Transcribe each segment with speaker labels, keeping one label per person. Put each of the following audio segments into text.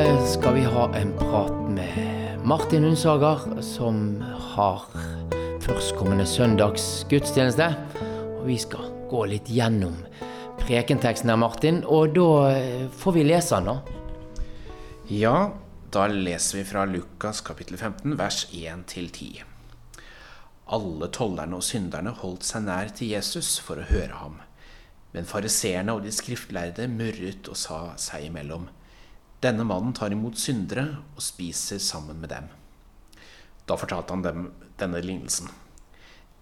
Speaker 1: Skal vi ha en prat med Martin Hundsager, som har førstkommende søndags gudstjeneste. Og vi skal gå litt gjennom prekenteksten her, Martin. Og da eh, får vi lese den, da.
Speaker 2: Ja, da leser vi fra Lukas kapittel 15, vers 1-10. Alle tollerne og synderne holdt seg nær til Jesus for å høre ham. Men fariseerne og de skriftlærde murret og sa seg imellom. Denne mannen tar imot syndere og spiser sammen med dem. Da fortalte han dem denne lignelsen.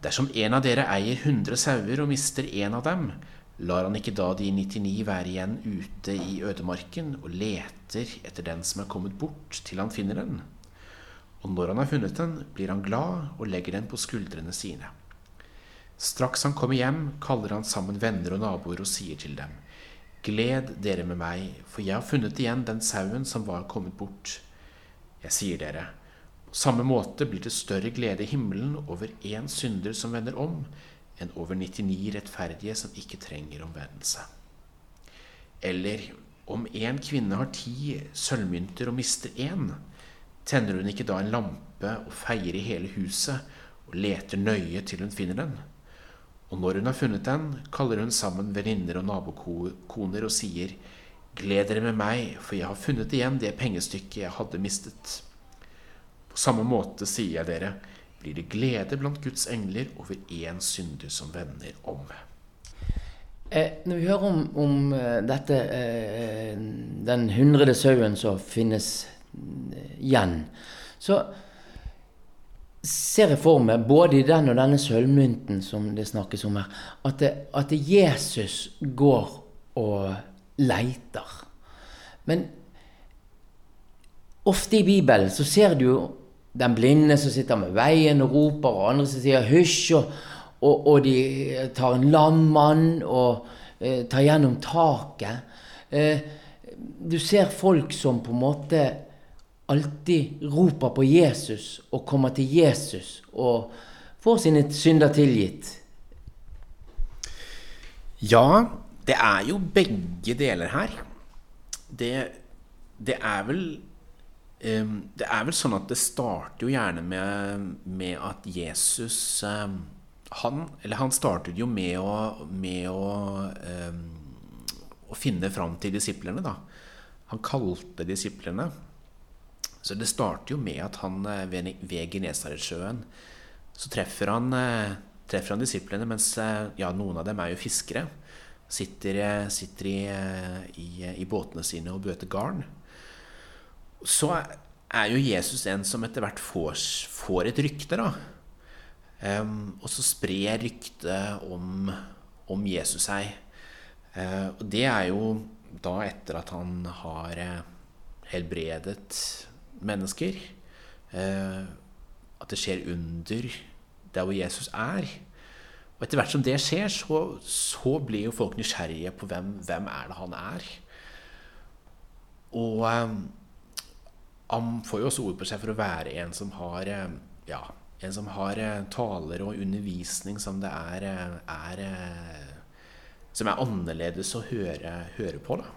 Speaker 2: Dersom en av dere eier hundre sauer og mister en av dem, lar han ikke da de 99 være igjen ute i ødemarken og leter etter den som er kommet bort, til han finner den? Og når han har funnet den, blir han glad og legger den på skuldrene sine. Straks han kommer hjem, kaller han sammen venner og naboer og sier til dem:" Gled dere med meg, for jeg har funnet igjen den sauen som var kommet bort. Jeg sier dere, på samme måte blir det større glede i himmelen over én synder som vender om, enn over 99 rettferdige som ikke trenger omvendelse. Eller om en kvinne har ti sølvmynter og mister én, tenner hun ikke da en lampe og feier i hele huset og leter nøye til hun finner den? Og når hun har funnet den, kaller hun sammen venninner og nabokoner og sier:" Gled dere med meg, for jeg har funnet igjen det pengestykket jeg hadde mistet. På samme måte sier jeg dere, blir det glede blant Guds engler over én synder som vender om.
Speaker 1: Eh, når vi hører om, om eh, dette, eh, den hundrede sauen som finnes eh, igjen, så ser jeg for meg, både i den og denne sølvmynten som det snakkes om her, at, det, at det Jesus går og leiter. Men ofte i Bibelen så ser du jo den blinde som sitter med veien og roper, og andre som sier hysj, og, og, og de tar en lam mann og eh, tar gjennom taket. Eh, du ser folk som på en måte alltid roper på Jesus og kommer til Jesus og får sine synder tilgitt.
Speaker 2: Ja, det er jo begge deler her. Det, det er vel um, Det er vel sånn at det starter jo gjerne med, med at Jesus um, han, eller han startet jo med å, med å, um, å finne fram til disiplene, da. Han kalte disiplene. Så det starter jo med at han ved, ved Genesaretsjøen så treffer han, treffer han disiplene, mens ja, noen av dem er jo fiskere. Sitter, sitter i, i, i, båtene sine og bøter garn. Så er jo Jesus en som etter hvert får, får et rykte, da. Um, og så sprer ryktet om, om Jesus seg. Uh, og det er jo da etter at han har helbredet mennesker. Uh, at det skjer under der hvor Jesus er. Og etter hvert som det skjer, så, så blir jo folk nysgjerrige på hvem, hvem er det han er. Og han får jo også ord på seg for å være en som har ja, en som har taler og undervisning som det er, er Som er annerledes å høre, høre på. Da.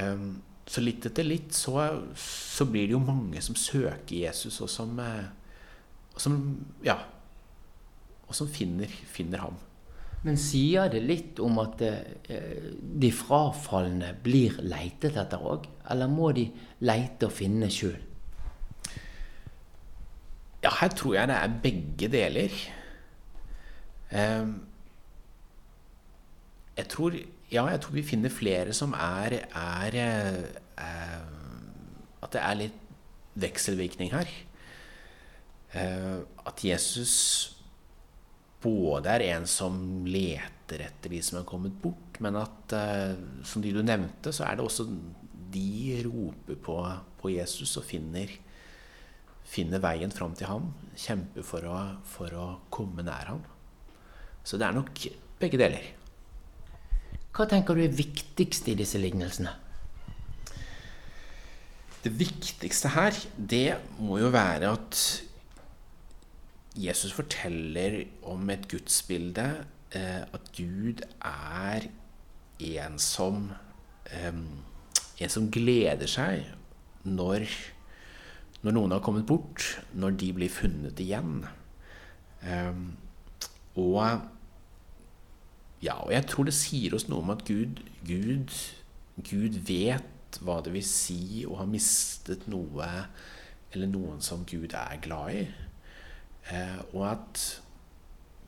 Speaker 2: Um, så litt etter litt så, så, blir det jo mange som søker Jesus, og som, og som ja, og som finner, finner, ham.
Speaker 1: Men sier det litt om at eh, de frafalne blir leitet etter òg? Eller må de leite og finne sjøl?
Speaker 2: Ja, her tror jeg det er begge deler. Um, jeg tror Ja, jeg tror vi finner flere som er, er, er At det er litt vekselvirkning her. Uh, at Jesus både er en som leter etter de som er kommet bort, men at uh, som de du nevnte, så er det også de roper på, på Jesus og finner, finner veien fram til ham. Kjemper for å, for å komme nær ham. Så det er nok begge deler.
Speaker 1: Hva tenker du er viktigst i disse lignelsene?
Speaker 2: Det viktigste her, det må jo være at Jesus forteller om et gudsbilde, eh, at Gud er en som eh, en som gleder seg når, når noen har kommet bort, når de blir funnet igjen. Um, og ja, og jeg tror det sier oss noe om at Gud, Gud, Gud vet hva det vil si å ha mistet noe eller noen som Gud er glad i. Eh, og at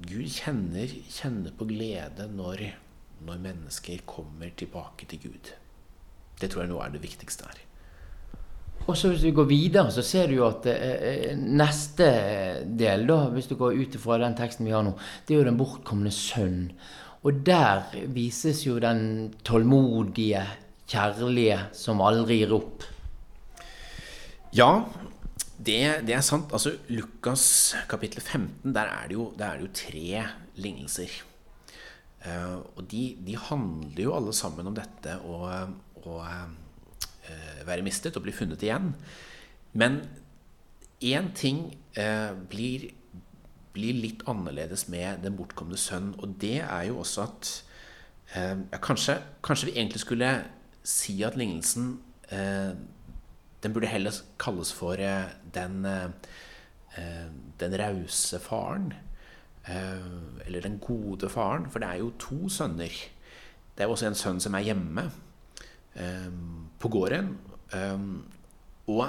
Speaker 2: Gud kjenner, kjenner på glede når, når, mennesker kommer tilbake til Gud. Det tror jeg nå er det viktigste her.
Speaker 1: Og så Hvis vi går videre, så ser du jo at eh, eh neste del, da, hvis du går ut fra den teksten vi har nå, det er jo den bortkomne sønn. Og der vises jo den tålmodige, kjærlige som aldri gir opp.
Speaker 2: Ja, det, det, er sant. Altså, Lukas kapittel 15, der er det jo, er det jo tre lignelser. Uh, og de, de, handler jo alle sammen om dette å, å uh, være mistet og bli funnet igjen. Men én ting uh, blir blir litt annerledes med den bortkomne sønn. Og det er jo også at eh, kanskje, kanskje, vi egentlig skulle si at lignelsen eh, Den burde heller kalles for eh, den, eh, den rause faren. Eh, eller den gode faren. For det er jo to sønner. Det er jo også en sønn som er hjemme eh, på gården. og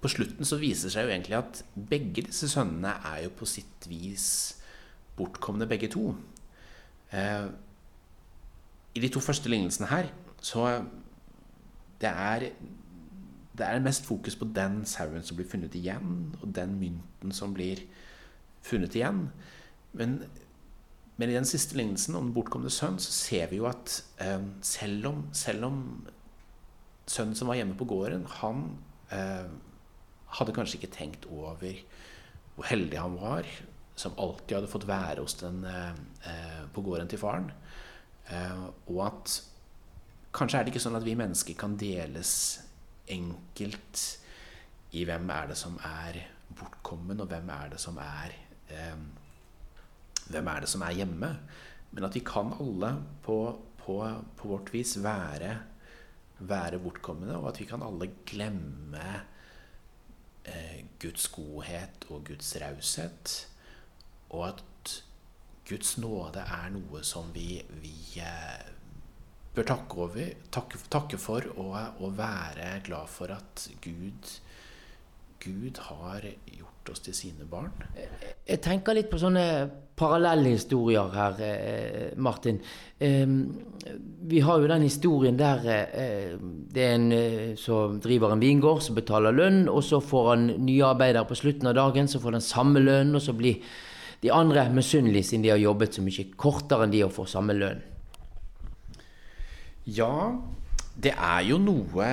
Speaker 2: på slutten så viser det seg jo egentlig at begge disse sønnene er jo på sitt vis bortkomne, begge to. Eh, I de to første lignelsene her så det er, det er mest fokus på den sauen som blir funnet igjen, og den mynten som blir funnet igjen. Men, men i den siste lignelsen om den bortkomne sønn så ser vi jo at eh, selv, om, selv om sønnen som var hjemme på gården, han eh, hadde kanskje ikke tenkt over hvor heldig han var, som alltid hadde fått være hos den eh, på gården til faren. Eh, og at kanskje er det ikke sånn at vi mennesker kan deles enkelt i hvem er det som er bortkommen, og hvem er det som er eh, hvem er det som er hjemme. Men at vi kan alle på, på, på vårt vis være, være bortkomne, og at vi kan alle glemme Guds godhet og Guds raushet, og at Guds nåde er noe som vi, vi eh, bør takke, over, takke, takke for og, og, være glad for at Gud, Gud har gjort oss til sine barn.
Speaker 1: Jeg tenker litt på sånne parallellhistorier her, eh, Martin. Vi har jo den historien der eh, det er en eh, som driver en vingård, som betaler lønn, og så får han nye arbeidere på slutten av dagen, så får den samme lønn, og så blir de andre misunnelige siden de har jobbet så mye kortere enn de og får samme lønn.
Speaker 2: Ja, det er jo noe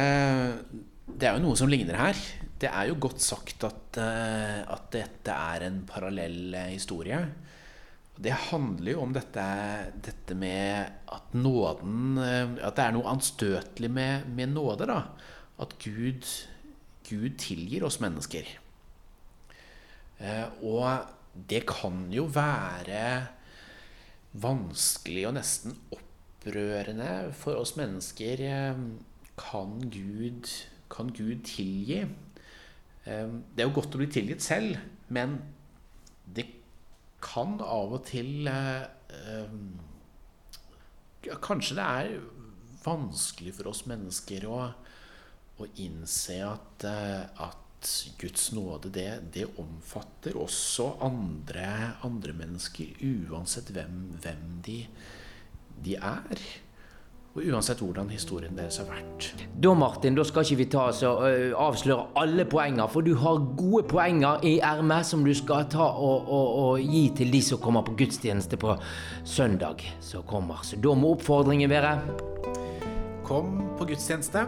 Speaker 2: Det er jo noe som ligner her. Det er jo godt sagt at, at dette er en parallell historie. Det handler jo om dette, dette, med at nåden At det er noe anstøtelig med, med nåde. da At Gud, Gud, tilgir oss mennesker. Eh, og det kan jo være vanskelig og nesten opprørende for oss mennesker. Eh, kan Gud, kan Gud tilgi? Eh, det er jo godt å bli tilgitt selv, men det kan av og til eh, eh, Kanskje det er vanskelig for oss mennesker å, å innse at, eh, at, Guds nåde, det, det omfatter også andre, andre, mennesker, uansett hvem, hvem de, de er. Og uansett hvordan historien deres har vært.
Speaker 1: Da Martin, da skal ikke vi ta oss og uh, avsløre alle poenger, for du har gode poenger i ermet som du skal ta og, og, og, gi til de som kommer på gudstjeneste på søndag som kommer. Så da må oppfordringen være
Speaker 2: Kom på gudstjeneste.